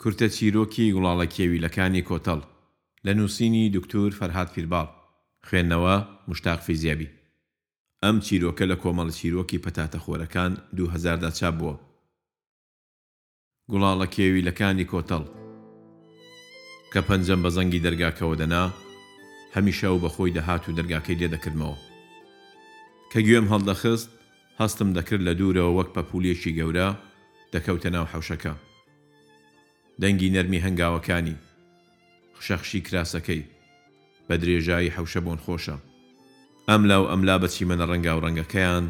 کورتە چیرۆکی گوڵاڵە کێویلەکانی کۆتەڵ، لە نووسینی دوکتور فەرهاد پیرباڵ، خوێندنەوە، مشتاق فیزیابی. ئەم چیرۆکە لە کۆمەڵە چیرۆکی پەتاتە خۆرەکان دوو هەزار دا چاپ بووە. گوڵاڵە کێویلەکانی کۆتەڵ. کە پەنجەم بە زەنگی دەرگاکەوە دەنا، هەمیشە ئەو بە خۆی دەهات و دەرگاکەی لێ دەکردمەوە. کە گوێم هەڵدەخست، هەستم دەکرد لە دوورەوە وەک پەپوولییەکی گەورە دەکەوتە ناو حەوشەکە. دەنگی نەرمی هەنگاوەکانی، خشەخشی کراسەکەی، بە درێژایی حەوشە بۆنخۆشە، ئەملا و ئەملا بە چیمەنە ڕەنگاوڕەنگەکەیان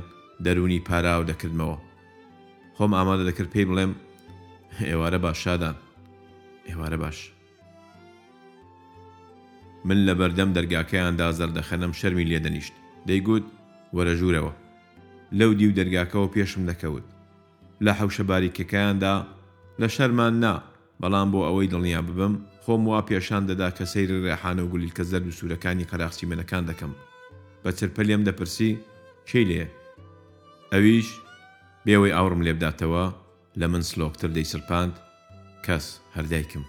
دەروونی پاراو دەکردمەوە. خۆم ئامادە دەکرد پێی بڵێم، ئێوارە باش شادان. ئێوارە باش. من لە بەردەم دەرگاکەیاندا زەردەخەنەم شەرمی لێ دەنیشت، دەیگوت، وەرە ژوورەوە. لەو دیو دەرگاکەوە پێشم دەکەوت. لە حەوشە باریکەکەیاندا لە شەرمان نا، بەڵام بۆ ئەوەی دڵنیا ببم، خۆم وا پێشان دەدا کە سەیری رێحانە و گولیلکە زەرد و سوورەکانی قەراخ چیمەنەکان دەکەم. بە چرپە لێم دەپرسی، کێی لێیە؟ ئەویش، بێوەی ئاوڕم لێ بداتەوە، لە من سلۆکتر دەیچرپاند کەس هەر دایکم.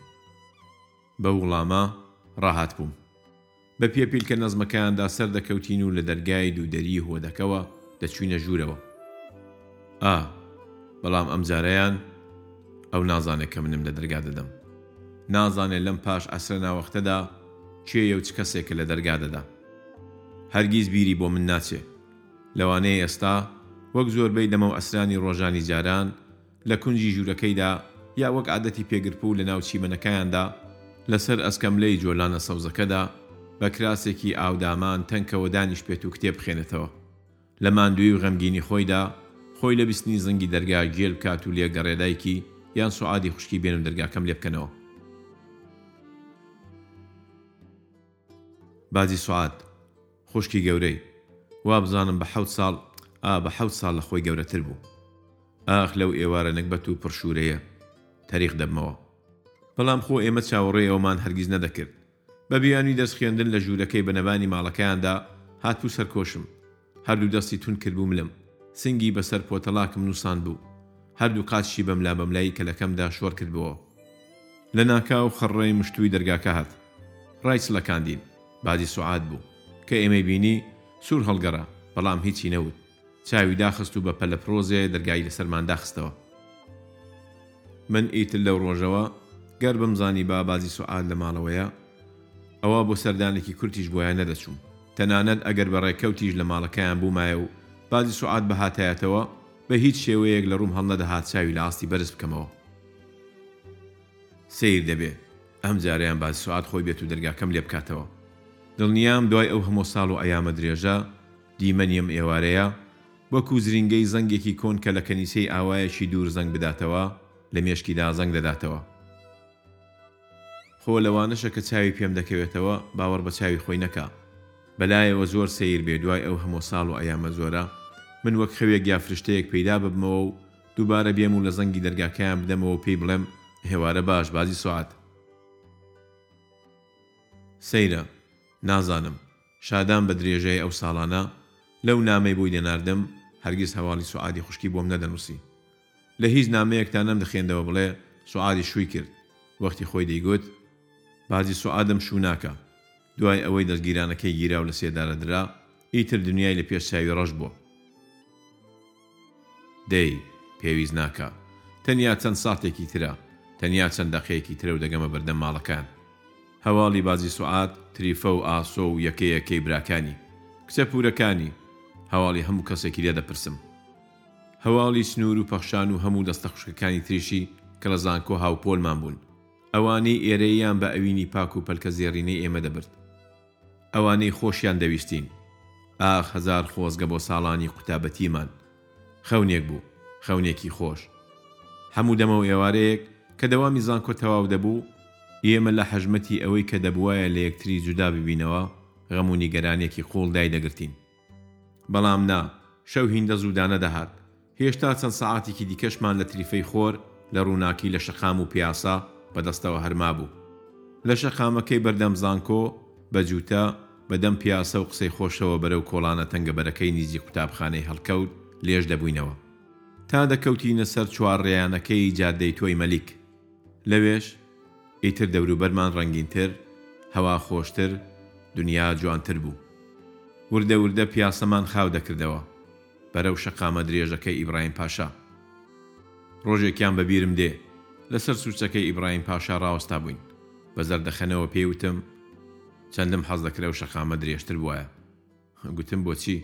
بەو وڵامە ڕاهات بووم. بە پێپیلکە نەزمەکەیاندا سەر دەکەوتین و لە دەرگای دوودەریی هۆدەکەوە دەچووینە ژوورەوە. ئا، بەڵام ئەمجارەیان ئەو نازانێ کە منم لە دەرگا دەدەم. نازانێ لەم پاش عەسرە ناوەختەدا کێیە و چ کەسێکە لە دەرگا دەدا. هەرگیز بیری بۆ من ناچێ. لەوانەیە ئێستا وەک زۆربەی دەمەوعەسرانی ڕۆژانی جاران لە کونجی ژوورەکەیدا یا وەک عادەتی پێگرپوو لە ناو چیمەنەکایاندا لەسەر ئەسکەملەی جۆلانە سەوزەکەدا بە کراسێکی ئاودامان تەنکەوە دانیشبێت و کتێب بخوێنێتەوە لە ماندووی و غەمگینی خۆیدا خۆی لە بیستنی زنگی دەرگا گێل بکات و لێ گەڕێ دایکی یان سوعادی خوشکی بێن و دەرگاکەم لێ بکەنەوە. باجی سوعاد. خوشکی گەورەی وابزانم بە حەوت ساڵ ئا بە حەوت ساڵ لە خۆی گەورەتر بوو ئاخ لەو ئێوارە نەگبەت و پڕ شوورەیە تەریق دەبمەوە بەڵام خۆ ئێمە چاوەڕێی ئەوەمان هەرگیز نەدەکرد بە بیانوی دەرس خوێندن لە ژوورەکەی بە نەبانی ماڵەکەیاندا هاتبوو سەرکۆشم هەردوو دەستی توند کردبوو ملم سنگی بەسەر پۆتەڵاکم نوساندبوو هەردوو قاچشی بەملا بەملای کەلەکەمدا شۆر کردبۆوە لە ناکاو خڕڕەی مشتوی دەرگاکە هات ڕایچڵەکاندین. بادی سوعاد بوو. کە ئێمەی بینی، سوور هەڵگەڕا، بەڵام هیچی نەوت. چاوی داخست و بە پەلەپڕۆزێ دەرگای لەسەرمان داخستەوە. من ئیتر لەو ڕۆژەوە، گەر بمزانیبا بادی سوعاد لە ماڵەوەیە، ئەوا بۆ سەردانێکی کورتیش بۆیان نەدەچووم. تەنانەت ئەگەر بە ڕێکەوتیش لە ماڵەکەیان بوومایە و بادی سوعاد بهاتایەتەوە، بە هیچ شێوەیەک لە ڕووم هەڵنەدەهات چاوی لە ئاستی بەرز بکەمەوە. سەیر دەبێ. ئەم جارەیان با سوعاد خۆی بێت و دەرگاکەم لێ بکاتەوە. دڵنیام دوای ئەو هەمۆ ساڵ و ئەیامە درێژە، دیمەنی ئەم ئێوارەیە، وەکو زرینگەی زەنگێکی کۆن کە لە کەنیسەی ئاوایەکی دوور زەنگ بداتەوە، لە مێشکیدا زەنگ دەداتەوە. خۆ لەوانەشە کە چاوی پێم دەکەوێتەوە، باوەڕ بە چاوی خۆی نەکا. بە لایەوە زۆر سەیر بێ دوای ئەو هەمۆ ساڵ و ئەیامە زۆرە، من وەک خەوێک یا فرشتەیەک پەیدا ببمەوە و، دوبارە بێم و لە زەنگی دەرگاکەیان بدەمەوە و پێی بڵێم، ئێوارە باش، بازی سوعاد. سەیرە. نازانم. شادان بە درێژای ئەو ساڵانە، لەو نامەی بۆی دەناردم، هەرگیز هەواڵی سوعادی خوشکی بۆم نەدەنووسی. لە هیچ نامەیەکدا نەمدەخوێندەوە بڵێ، سوعادی شووی کرد. وەختی خۆی دەیگوت، بازی سوعادم شوو ناکا. دوای ئەوەی دەزگیرانەکەی گیرا و لە سێدارە درا، ئیتر دنیای لە پێش چاوی ڕەش بووە. دەی پێویست ناکا. تەنیا چەند ساتێکی ترە. تەنیا چەند دەقەیەکی ترە و دەگەمە بەردەم ماڵەکان. هەواڵی باجی سوعاد، تریفە و ئاسۆ و یەکە یەکەی براکانی. کچە پوورەکانی. هەواڵی هەموو کەسێکی لێ دەپرسم. هەواڵی چنوور و پەخشان و هەموو دەستە خشکەکانی تریشی کە لە زانکۆ هاوپۆلمان بوون. ئەوانەی ئێرەییان بە ئەوینی پاک و پەلکە زێڕینەی ئێمە دەبرد. ئەوانەی خۆشیان دەویستین. ئاخ هەزار خۆزگە بۆ ساڵانی قوتابەتیمان. خەونێک بوو. خەونێکی خۆش. هەموو دەمەو ئێوارەیەک کە دەوامی زانکۆ تەواو دەبوو، ئێمە لە حەژمەتی ئەوەی کە دەبوایە لە یەکتری جودا ببینەوە، غەم و نیگەرانیەکی قوڵ دایدەگرتین. بەڵام نا، شەو هیندە زوودانە دەهات. هێشتا چەند سەعاتێکی دیکەشمان لە تریفەی خۆر، لە ڕووناکی لە شەقام و پیاسە بە دەستەوە هەر مابوو. لە شەقامەکەی بەردەم زانکۆ، بە جووتە، بە دەم پیاسە و قسەی خۆشەوە بەرەو کۆڵانە تەنگەبەرەکەی نیزیک قوتابخانەی هەڵکەوت لێژ دەبووینەوە. تا دەکەوتینە سەر چوارڕێیانەکەی جادەی تۆی مەلیک. لەوێش ئیتر دەوروبەرمان ڕەنگینتر، هەوا خۆشتر، دنیا جوانتر بوو. وردە وردە پیاسەمان خاو دەکردەوە، بەرەو شەقامە درێژەکەی ئیبراهیم پاشا. ڕۆژێکیان بە بیرم دێ، لەسەر سووچەکەی ئیبراهیم پاشا ڕاوەستابووین، بە زەردەخەنەوە پێی وتم، چەندم حەز دەکرد ئەو شەقامە درێژتر بوایە. گوتم، بۆچی؟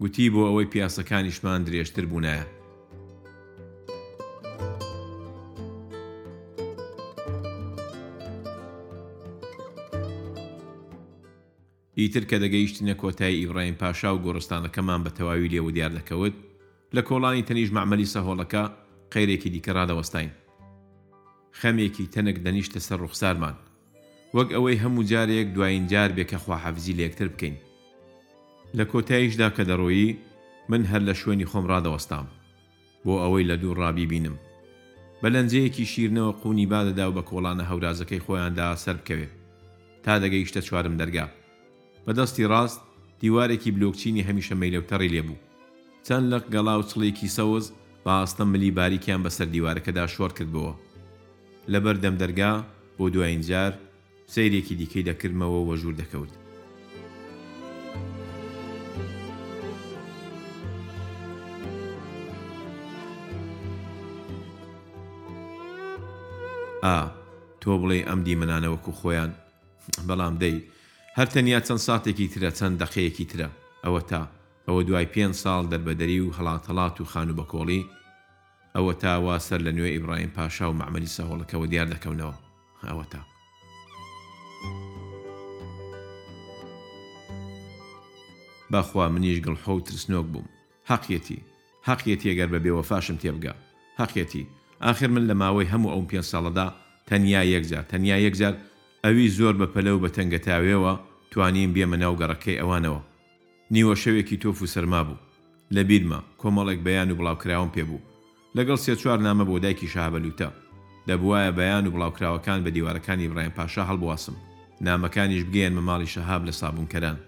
گوتی، بۆ ئەوەی پیاسەکانیشمان درێژتر بوونایە. ئیتر کە دەگەیشتینە کۆتایی ئیبراهیم پاشا و گۆڕستانەکەمان بە تەواوی لێ ودیار دەکەوت، لە کۆڵانی تەنیش مەعمەلی سەهۆڵەکە قەیرێکی دیکە ڕادەوەستاین. خەمێکی تەنک دەنیشتە سەر ڕوخسارمان وەک ئەوەی هەموو جارێک دوایین جار بێ کە خواحافیزی لە یەکتر بکەین. لە کۆتاییشدا کە دەڕۆیی من هەر لە شوێنی خۆم ڕادەوەستام بۆ ئەوەی لە دوو ڕا بیبینم. بە لەنجەیەکی شیرنەوە قوونی بادەدا و بە کۆڵانە هەورازەکەی خۆیاندا سەر بکەوێ تا دەگەیشتە چوارم دەرگا. بە دەستی ڕاست دیوارێکی بلۆکچینی هەمیشە مەیلەو تەڕی لێ بوو. چەند لق گەڵا و چڵیکی سەوز بە ئاستەم ملی باریکیان بە سەر دیوارەکەدا شۆڕ کردبۆوە. لە بەر دەم دەرگا بۆ دوایین جار سەیرێکی دیکەی دەکردمەوە و ژوور دەکەوت. ئا، تۆ بڵێی ئەم دیمەنانە وەکوو خۆیان بەڵام دەی هەر تەنیا چەند ساتێکی ترە، چەند دەقەیەکی ترە. ئەوەتا، ئەوە دوای پێنج ساڵ دەربەدەری و هەڵات هەڵات و خانوو بەکۆڵی، ئەوەتا وا سەر لە نوێ ئیبراهیم پاشا و مەعمەری سەهۆڵەکەوە دیار دەکەونەوە. ئەوەتا. بەخوا منیش گڵحۆ و ترسنۆک بووم. هەقیەتی هەقیەتی گەر بە بێوەفاشم تێبگا هەقیەتی ئاخر من لە ماوەی هەموو ئەوم پێنج ساڵەدا تەنیا یەک جار تەنیا یەک جار ئەوی زۆر بە پەلە و بە تەنگەتاوێوە توانیم بێمە ناو گەڕەکەی ئەوانەوە نیوە شەوێکی تۆف و سەرما بوو لە بیرمە کۆمەڵێک بەیان و بڵاوکراوەم پێ بوو لەگەڵ سێ چوار نامە بۆ دایکی شەهابەلووتە دەبوایە بەیان و بڵاوکراوەکان بە دیوارەکانی ئیبراهیم پاشا هەڵبواسم نامەکانیش بگەیەنمە ماڵی شەهاب لە سابوونکەران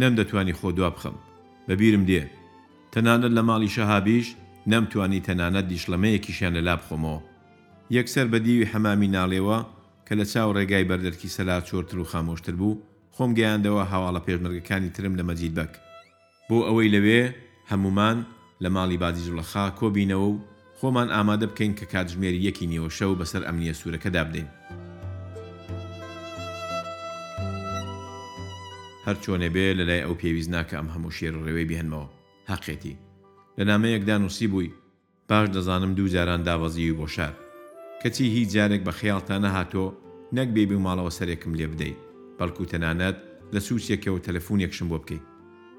نەمدەتوانی خۆ دوا بخەم. بە بیرم دێ. تەنانەت لە ماڵی شەهابیش نەمتوانی تەنانەت دیشڵەمەیەکیشیان لە لا بخۆمەوە. یەکسەر بە دیوی حەمامی ناڵێوە کە لە چاو ڕێگای بەر دەرکی سەلار چۆرتر و خامۆشتر بوو، خۆم گەیاندەوە هەواڵە پێشمەرگەکانی ترم لە مەجید بەگ. بۆ ئەوەی لەوێ هەموومان لە ماڵی بادی زوڵەخا کۆبینەوە و خۆمان ئامادە بکەین کە کاتژمێر یەکی نیوەشەو بەسەر ئەمنیە سوورەکەدا بدەین. هەرچۆنێ بێ لە لای ئەو پێویست ناکا ئەم هەموو شێر و ڕێوەی بهێنمەوە. هەقێتی. لە نامەیەکدا نووسیبووی. باش دەزانم دوو جاران دابەزیوی بۆ شار کەچی هیچ جارێک بە خەیاڵتا نەهاتۆ نەک بێبی ماڵەوە سەرێکم لێ بدەی بەڵکو تەنانەت لە سوچێکەوە تەلەفونێکشم بۆ بکەی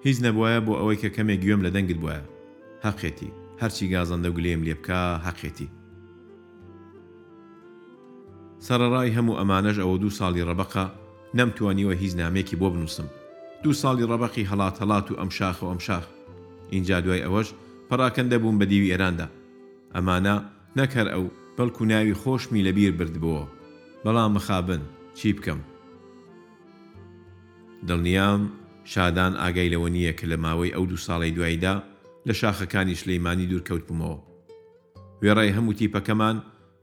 هیچ نەبوایە بۆ ئەوەی کە کەمێ گوێم لە دەنگت بوایە هەقێتی هەرچی گازەندەو گلەیم لێ بکا هەقێتی. سەڕەڕای هەمو ئەمانەش ئەوە دوو ساڵی ڕەبەقە نەمتوانیوە هیچ نامەیەکی بۆ بنوسم دوو ساڵی ڕەبەقی هەڵات هەڵات و ئەم شاخەو ئەم شاخ ئینجا دوای ئەوەش پەڕاکەندە بووم بە دیوی ئێراندا. ئەمانە نەک هەر ئەو، بەڵکو ناوی خۆشمی لە بیر بردبۆوە. بەڵام مخابن، چی بکەم؟ دڵنیام شادان ئاگای لەوە نییە کە لە ماوەی ئەو دوو ساڵەی دواییدا لە شاخەکانی شلیمانی دوور کەوتبمەوە. وێڕای هەموو تیپەکەمان،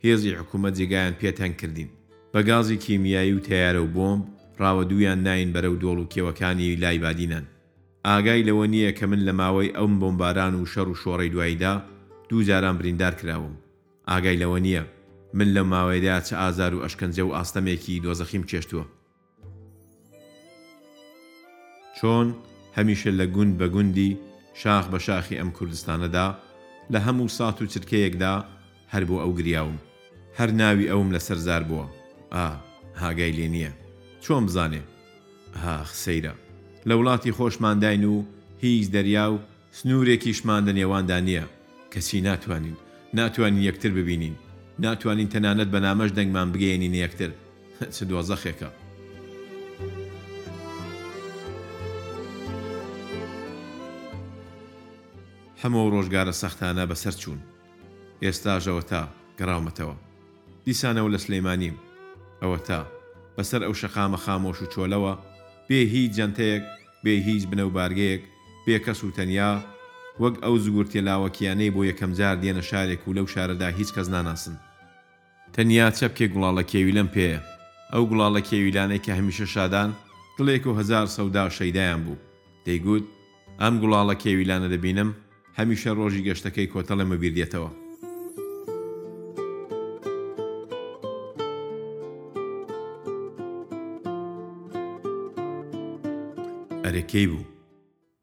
هێزی حکوومەت جێگایان پێ تەنگ کردین. بە گازی کیمیایی و تەیارە و بۆمب ڕاوەدوویان ناین بەرەو دۆڵ و کێوەکانی لای بادینان. ئاگای لەوە نییە کە من لە ماوەی ئەم بۆمباران و شەڕ و شۆڕەی دواییدا دوو جاران بریندار کراوم، ئاگای لەوە نییە من لەم ماوەیەدا چ ئازار و ئەشکەنجە و ئاستەمێکی دۆزەخیم چێشتووە. چۆن هەمیشە لە گوند بە گوندی، شاخ بە شاخی ئەم کوردستانەدا، لە هەموو سات و چرکەیەکدا، هەر بۆ ئەو گریاوم هەر ناوی ئەوم لەسەر زار بووە ئاه ئاگای لێ نیە چۆن بزانێ ئاخ سەیرە لە وڵاتی خۆشمانداین و هیچ دەریا و سنورێکیشمان لە نێواندا نیە کەچی ناتوانین ناتوانین یەکتر ببینین ناتوانین تەنانەت بە نامەش دەنگمان بگەیەنینە یەکتر چ دۆزەخێکە. هەموو ئەو ڕۆژگارە سەختانە بەسەر چوون. ئێستاش ئەوەتا گەڕاومەتەوە. دیسانەوە لە سلیمانیم. ئەوەتا، بەسەر ئەو شەقامە خامۆش و چۆلەوە، بێ هیچ جەنتەیەک، بێ هیچ بنە و بارگەیەک، بێ کەس و تەنیا، وەک ئەو زگورتیە لاوەکیانەی بۆ یەکەمجار دێنە شارێک و لەو شارەدا هیچ کەس ناناسن. تەنیا چەپکێ گوڵاڵە کێویلەم پێیە. ئەو گوڵاڵە کێویلانەی کە هەمیشە شادان، دڵێک و هەزار سەودا شەیدایان بوو. دەیگوت، ئەم گوڵاڵە کێویلانە دەبینم، هەمیشە ڕۆژی گەشتەکەی کۆتەڵێم بەبیر دێتەوە. ئەرێ کەی بوو؟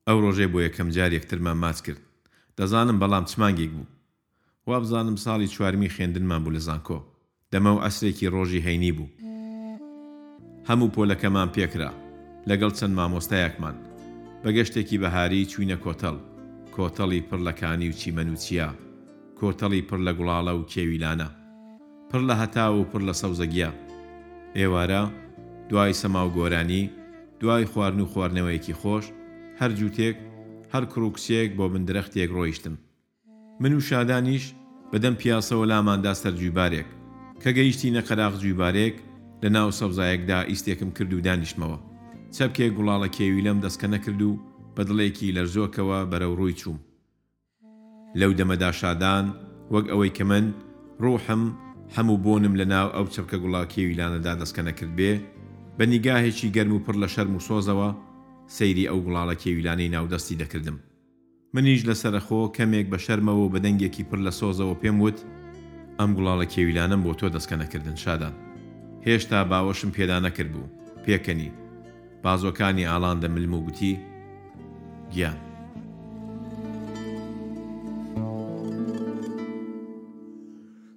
ئەو ڕۆژەی بۆ یەکەم جار یەکترمان ماچ کرد. دەزانم، بەڵام چ مانگێک بوو؟ وابزانم ساڵی چوارمی خێندنمان بوو لە زانکۆ. دەمە و عەسرێکی ڕۆژی هەینی بوو. هەموو پۆلەکەمان پێکرا. لەگەڵ چەند مامۆستایەکمان. بە گەشتێکی بەهاری چووینە کۆتەڵ. کۆتەڵی پڕ لە کانی و چیمەن و چیا. کۆتەڵی پڕ لە گوڵاڵە و کێوی لانە. پڕ لە هەتاو و پڕ لە سەوزەگیا. ئێوارە، دوای سەما و گۆرانی، دوای خوارن و خوارنەوەیەکی خۆش، هەر جووتێک، هەر کوڕ و کچێک بۆ بن درەختێک ڕۆیشتم. من و شادانیش بە دەم پیاسەوە لاماندا سەر جویبارێک. کە گەیشتینە قەراغ جویبارێک لە ناو سەوزایەکدا ئیستێکم کرد و دانیشتمەوە. چەپکێک گوڵاڵە کێویلەم دەسکەنە کرد و بە دڵێکی لەرزۆکەوە بەرەو ڕووی چووم. لەو دەمەدا شادان وەک ئەوەی کە من، ڕووحم، حەم و بۆنم لە ناو ئەو چەپکە گوڵە کێویلانەدا دەسکەنە کردبێ، بە نیگاهێکی گەرم و پڕ لە شەرم و سۆزەوە سەیری ئەو گوڵاڵە کێویلانەی ناو دەستی دەکردم. منیش لە سەرەخۆ کەمێک بە شەرمەوە و بە دەنگێکی پڕ لە سۆزەوە پێم وت، ئەم گوڵاڵە کێویلانەم بۆ تۆ دەسکەنە کردن شادان. هێشتا باوەشم پێدا نەکردبوو، پێکەنی. بازۆکانی ئاڵاندە ملم و گوتی، گیان.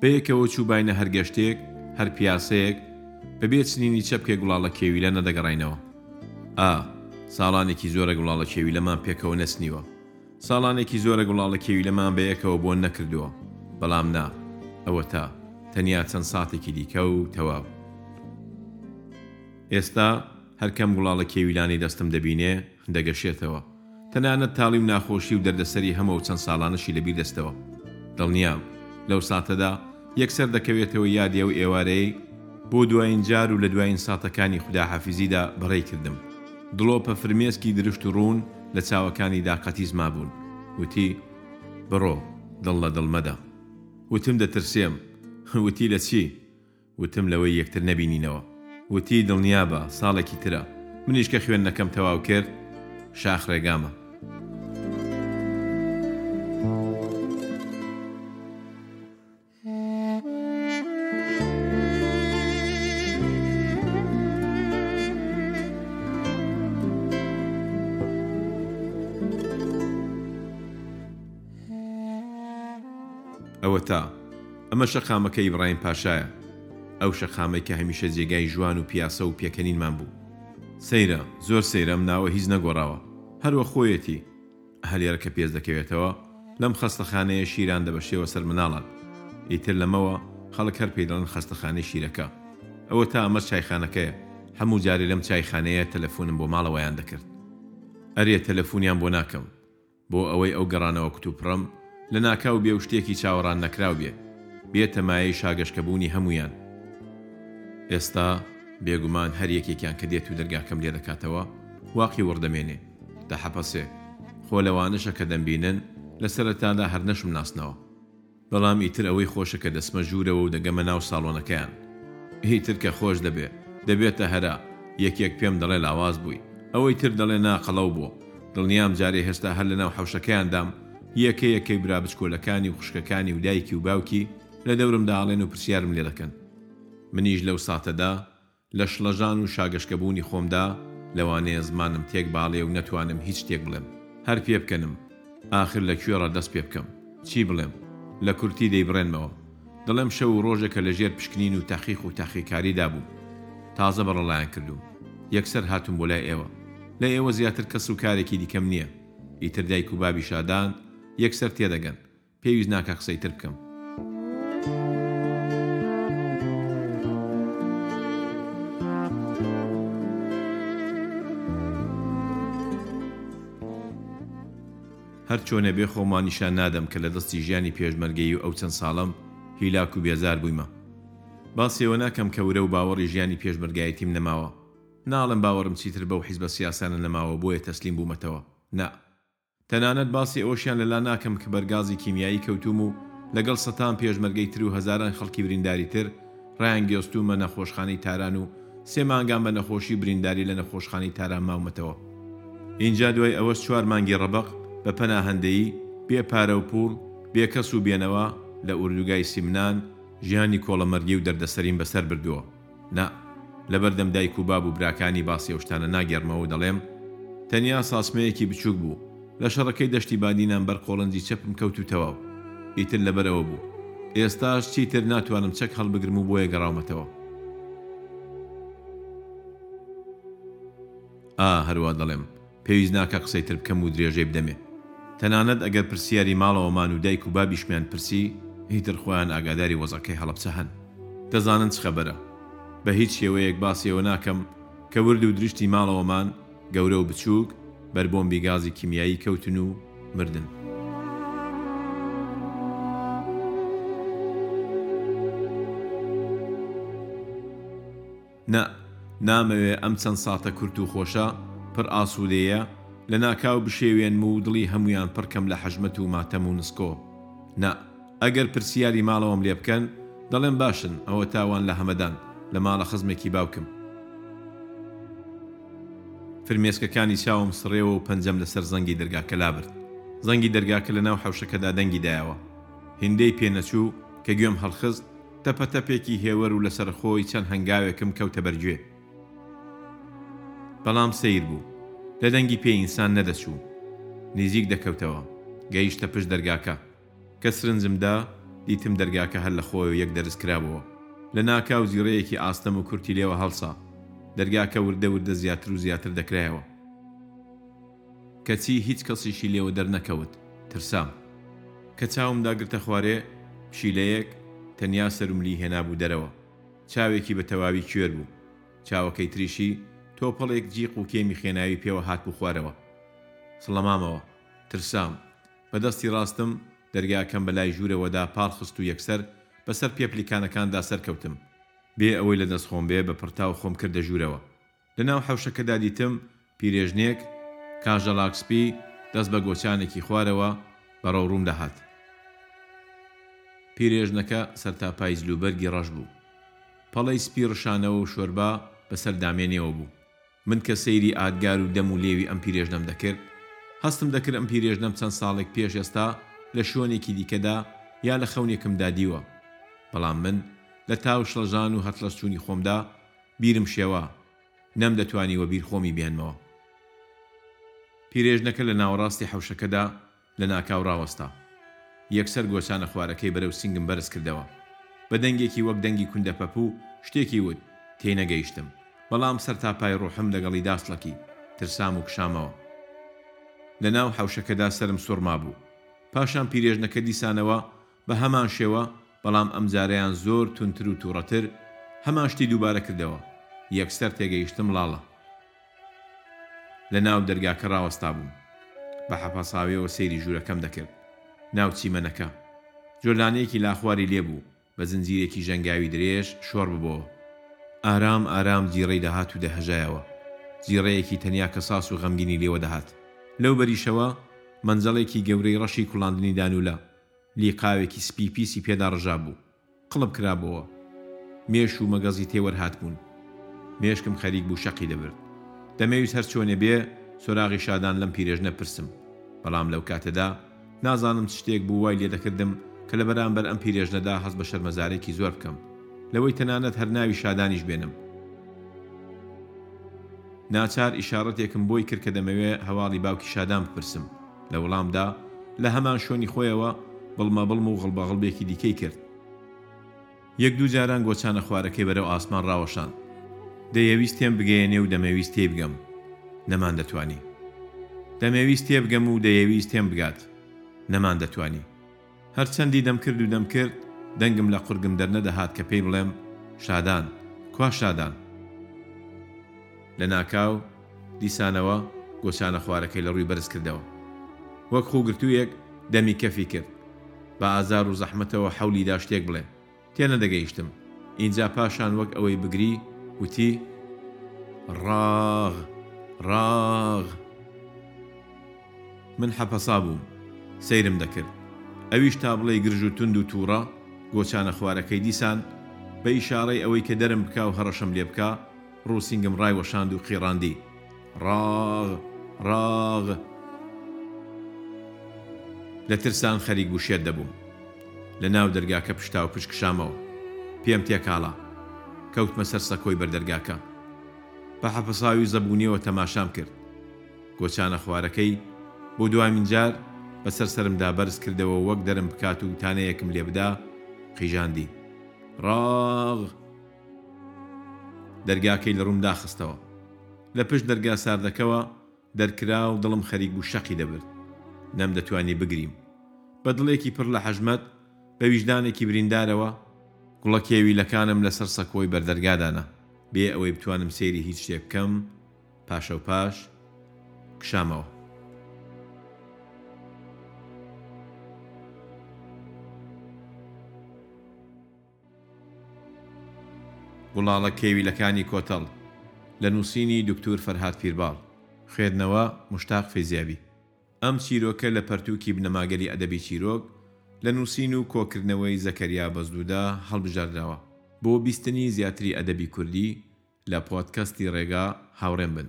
بەیەکەوە چووباینە هەر گەشتێک، هەر پیاسەیەک، بەبێ چنینی چەپکێک گوڵاڵە کێویلە نەدەگەڕاینەوە. ئا، ساڵانێکی زۆرە گوڵاڵە کێویلەمان پێکەوە نەچنیوە. ساڵانێکی زۆرە گوڵاڵە کێویلەمان بەیەکەوە بۆن نەکردووە. بەڵام نا، ئەوەتا، تەنیا چەند ساتێکی دیکە و تەواو. ئێستا، هەر کەم گوڵاڵە کێویلانەی دەستم دەبینێ، دەگەشێتەوە، تەنانەت تاڵی و ناخۆشی و دەردەسەری هەمە و چەند ساڵانەشی لەبیر دەچتەوە. دڵنیام، لەو ساتەدا، یەکسەر دەکەوێتەوە یادی ئەو ئێوارەیەی، بۆ دوایین جار و لە دوایین ساتەکانی خوداحافیزیدا بەڕێی کردم، دڵۆپە فرمێسکی درشت و ڕوون لە چاوەکانیدا قەتیس مابوون، وتی، بڕۆ، دڵ لە دڵ مەدە. وتم، دەترسێم. وتی، لە چی؟ وتم لەوەی یەکتر نەبینینەوە. وتی دڵنیابە ساڵێکی ترە. منیش کە خوێندنەکەم تەواو کرد شاخ ڕێگامە. ئەوەتا. ئەمە شەقامەکەی ئیبراهیم پاشایە، ئەو شەقامەی کە هەمیشە جێگای ژوان و پیاسە و پێکەنینمان بوو. سەیرە، زۆر سەیرە ئەم ناوە هیچ نەگۆڕاوە، هەر وەک خۆیەتی. ئه لێرە کە پێست دەکەوێتەوە، لەم خەستەخانەیە شیران دەبەشێوە سەر مناڵان. ئیتر لەمەوە خەڵک هەر پێی دەڵێن خەستەخانەی شیرەکە. ئەوە تا ئەمە چایخانەکەیە. هەموو جارێ لەم چایخانەیە تەلەفونم بۆ ماڵەوەیان دەکرد. ئەرێ تەلەفونیان بۆ ناکەم. بۆ ئەوەی ئەو گەڕانەوە کوتوپڕەم لە ناکاو بێ و شتێکی چاوەڕان نەکراو بێ، بێتە مایەی شاگەشکەبوونی هەموویان. ئێستا، بێگومان هەر یەکێکیان کە دێت و دەرگاکەم لێ دەکاتەوە، واقی وڕ دەمێنێ، دەحەپەسێ. خۆ لەوانەشە کە دەمبینن، لە سەرەتادا هەر نەشمناسنەوە. بەڵام ئیتر ئەوەی خۆشە کە دەچمە ژوورەوە و دەگەمە ناو ساڵۆنەکەیان. ئیتر کە خۆش دەبێ، دەبێتە هەرا. یەکێک پێم دەڵێ لاواز بووی. ئەوەی تر دەڵێ نا قەڵەو بووە. دڵنیام جارێ هێشتا هەر لەناو حەوشەکەیاندام، یەکە یەکەی برا بچکۆلەکانی و خوشکەکانی و دایکی و باوکی لە دەورمدا ئەڵێن و پرسیارم لێ دەکەن. منیش لەو ساتەدا. لە شڵەژان و شاگەشکەبوونی خۆمدا، لەوانەیە زمانم تێک باڵێ و نەتوانم هیچ شتێک بڵێم. هەر پێبکەنم. ئاخر لە کوێڕا دەست پێ بکەم؟ چی بڵێم؟ لە کورتی دەیبڕێنمەوە. دڵێم شەو و ڕۆژێکە لە ژێر پشکنین و تەحقیق و تەحقیقکاریدا بووم. تازە بەڕەڵایان کردووم. یەکسەر هاتووم بۆ لای ئێوە. لە ئێوە زیاتر کەس و کارێکی دیکەم نییە. ئیتر دایک و بابی شادان یەکسەر تێدەگەن. پێویست ناکا قسەی تر بکەم. هەر چۆنێ بێ خۆمان نیشان نادەم کە لە دەستی ژیانی پێشمەرگەیی و ئەو چەند ساڵەم هیلاک و بێزار بوویمە. باسیەوە ناکەم کە ورە و باوەڕی ژیانی پێشمەرگایەتیم نەماوە. ناڵێم باوەڕم چیتر بەو حیزبە سیاسانە نەماوە بۆیە تەسلیم بوومەتەوە. نا. تەنانەت باسی ئەوەشیان لەلا ناکەم ک بەر گازی کیمیایی کەوتووم و لەگەڵ سەتان پێشمەرگەی تر و هەزاران خەڵکی برینداری تر ڕایانگێۆستوومە نەخۆشخانەی تاران و سێ مانگان بە نەخۆشی برینداری لە نەخۆشخانەی تاران ماومەتەوە. ئینجا دوای ئەوەش چوار مانگی ڕەبەق بە پەناهەندەیی، بێ پارە و پووڵ، بێ کەس و بێنەوا، لە ئوردوگای سیمنان، ژیانی کۆڵەمەرگی و دەردەسەریم بەسەر بردووە. نا، لەبەردەم دایک و باب و براکانی باسی ئەو شتانە ناگێڕمەوە و دەڵێم، تەنیا ساسمەیەکی بچووک بوو، لە شەڕەکەی دەشتی بادینان بەر قۆڵنجی چەپم کەوت و تەواو. ئیتر لەبەر ئەوە بوو. ئێستاش چیتر ناتوانم چەک هەڵبگرم و بۆیە گەڕاومەتەوە. ئا، هەروا دەڵێم. پێویست ناکا قسەی تر بکەم و درێژەی بدەمێ. تەنانەت ئەگەر پرسیاری ماڵەوەمان و دایک و بابیشمیان پرسی، هیتر خۆیان ئاگاداری وەزعەکەی هەڵەبچە هەن. دەزانن چ خەبەرە. بە هیچ شێوەیەک باسی ئەوە ناکەم کە ورد و درشتی ماڵەوەمان، گەورە و بچووک، بەر بۆمبی گازی کیمیایی کەوتن و مردن. نا، نامەوێ ئەم چەند ساتە کورت و خۆشە، پڕ ئاسوودەیە، لە ناکاو بشێوێنم و دڵی هەموویان پڕ کەم لە حەژمەت و ماتەم و نسکۆ. نا، ئەگەر پرسیاری ماڵەوەم لێ بکەن، دەڵێم باشن، ئەوەتا وان لە هەمەدان، لە ماڵە خزمێکی باوکم. فرمێسکەکانی چاوم سڕێوە و پەنجەم لە سەر زەنگی دەرگاکە لابرد. زەنگی دەرگاکە لە ناو حەوشەکەدا دەنگی دایەوە. هیندەی پێ نەچوو، کە گوێم هەڵخست، تەپەتەپێکی هێوەر و لەسەرخۆی چەند هەنگاوێکم کەوتە بەرگوێ. بەڵام سەیر بوو. لە دەنگی پێی ئینسان نەدەچوو. نیزیک دەکەوتەوە. گەیشتە پشت دەرگاکە. کە سرنجم دا، دیتم دەرگاکە هەر لە خۆیەوە یەک دەرز کرابۆوە. لە ناکاو زیڕەیەکی ئاستەم و کورتی لێوە هەڵسا. دەرگاکە وردە وردە زیاتر و زیاتر دەکرایەوە. کەچی هیچ کەسیشی لێوە دەرنەکەوت ترسام کە چاوم داگرتە خوارێ پشیلەیەک تەنیا سەروملی هێنابوو دەرەوە چاوێکی بە تەواوی کوێر بوو چاوەکەی تریشی تۆپەڵێک جیق و کێمی خێناوی پێوە هاتبوو خوارەوە سڵەمامەوە ترسام بە دەستی ڕاستم دەرگاکەم بە لای ژوورەوەدا پاڵ خست و یەکسەر بە سەر پێپلیکانەکاندا سەرکەوتم بێ ئەوەی لە دەست خۆم بێ بە پڕتاو خۆم کردە ژوورەوە. لە ناو حەوشەکەدا دیتم پیرێژنێک، کاژەڵاک سپی، دەست بە گۆچانێکی خوارەوە، بەڕەو ڕووم دەهات. پیرێژنەکە سەرتاپای جلوبەرگی ڕەش بوو. پەڵەی سپی ڕشانەوە و شۆربا بە سەر دامێنێوە بوو. من کە سەیری ئادگار و دەم و لێوی ئەم پیرێژنەم دەکرد، هەستم دەکرد ئەم پیرێژنەم چەند ساڵێک پێش ئێستا لە شۆنێکی دیکەدا یا لە خەونێکمدا دیوە. بەڵام من لە تاو شڵەژان و هەتڵەشچوونی خۆمدا، بیرم شێوا، نەمدەتوانی وەبیر خۆمی بێنمەوە. پیرێژنەکە لە ناوەڕاستی حەوشەکەدا لە ناکاو ڕاوەستا. یەکسەر گۆچانە خوارەکەی بەرەو سینگم بەرز کردەوە. بە دەنگێکی وەک دەنگی کوندەپەپوو شتێکی وت، تێنەگەیشتم. بەڵام سەرتاپای ڕوحم لەگەڵی داسڵەکی، ترسام و کشامەوە. لە ناو حەوشەکەدا سەرم سوڕمابوو. پاشان پیرێژنەکە دیسانەوە بە هەمان شێوە، بەڵام ئەمجارەیان زۆر توندتر و تووڕەتر، هەمان شتی دووبارە کردەوە، یەکسەر تێگەیشتم ڵاڵە. لە ناو دەرگاکە ڕاوەستابووم. بە حەپەساویەوە سەیری ژوورەکەم دەکرد. ناو چیمەنەکە. جۆلانەیەکی لاخواری لێ بوو، بە زنجیرێکی ژەنگاوی درێژ شۆڕ ببۆوە. ئارام ئارام جیڕەی دەهات و دەهەژایەوە. جیڕەیەکی تەنیا کە ساس و غەمگینی لێوە دەهات. لەو بەریشەوە، مەنجەڵێکی گەورەی ڕەشی کوڵاندنی دانوولە. لیقاوێکی سپی پیسی پێ داڕژابوو، قڵپ کرابۆوە. مێش و مەگەزی تێ وەرهاتبوون. مێشکم خەریک بوو شەقی دەبرد. دەمەویست هەر چۆنێ بێ سۆراغی شادان لەم پیرێژنە بپرسم. بەڵام لەو کاتەدا نازانم چ شتێک بوو وای لێ دەکردم کە لە بەرانبەر ئەم پیرێژنەدا هەست بە شەرمەزارێکی زۆر بکەم لەوەی تەنانەت هەر ناوی شادانیش بێنم. ناچار ئیشاڕەتێکم بۆی کرد کە دەمەوێ هەواڵی باوکی شادان بپرسم. لە وڵامدا، لە هەمان شوێنی خۆیەوە، بڵمەبڵم و غڵبەغڵبێکی دیکەی کرد. یەک دوو جاران گۆچانە خوارەکەی بەرەو ئاسمان ڕاوەشاند. دەیەویست تێمبگەیەنێ و دەمەویست تێیبگەم. نەماندەتوانی. دەمەویست تێبگەم و دەیەویست تێمبگات. نەماندەتوانی. هەر چەندی دەمکرد و دەمکرد، دەنگم لە قورگم دەرنەدەهات کە پێی بڵێم، شادان، کوا شادان؟ لە ناکاو، دیسانەوە، گۆچانە خوارەکەی لە ڕووی بەرز کردەوە. وەک خووگرتوویەک، دەمی کەفی کرد. بە ئازار و زەحمەتەوە حەولی دا شتێک بڵێ. تێنەدەگەیشتم ئینجا پاشان وەک ئەوەی بگری وتی، ڕاغ، ڕاغ. من حەپەسا بووم سەیرم دەکرد ئەویش تا بڵێی گرژ و توند و تووڕە گۆچانە خوارەکەی دیسان بە ئیشاڕەی ئەوەی کە دەرم بکا و هەڕەشەم لێ بکا ڕووسینگم ڕایوەشاند و قیڕاندی. ڕاغ ڕاغ لە ترسان خەریک بوو شێت دەبووم لە ناو دەرگاکە پشتاو پشت کشامەوە پێم تێکاڵا کەوتمە سەر سەکۆی بەر دەرگاکە بە حەپەساوی و زەبوونیەوە تەماشام کرد گۆچانە خوارەکەی بۆ دوامین جار بەسەر سەرمدا بەرز کردەوە وەک دەرم بکات و تانەیەکم لێ بدا قیژاندی ڕاغ دەرگاکەی لە ڕووم داخستەوە. لە پشت دەرگا ساردەکەوە دەرکرا و دڵم خەریک بوو شەقی دەبرد. نەمدەتوانی بگریم. بە دڵێکی پڕ لە حەشمەت، بە ویژدانێکی بریندارەوە، گوڵە کێویلەکانم لەسەر سەکۆی بەر دەرگا دانا بێ ئەوەی بتوانم سەیری هیچ شتێ بکەم، پاشەوپاش کشامەوە. گوڵاڵە کێویلەکانی کۆتەڵ، لە نووسینی دوکتور فەرهاد پیرباڵ. خوێندنەوە، مشتاق فەیزیابی. ئەم چیرۆکە لە پەرتووکی بنەماگەلی ئەدەبی چیرۆک، لە نووسین و کۆکردنەوەی زەکەریا بەزلوودا هەڵبژاردراوە. بۆ بیستنی زیاتری ئەدەبی کوردی، لە پۆدکەستی ڕێگا هاوڕێم بن.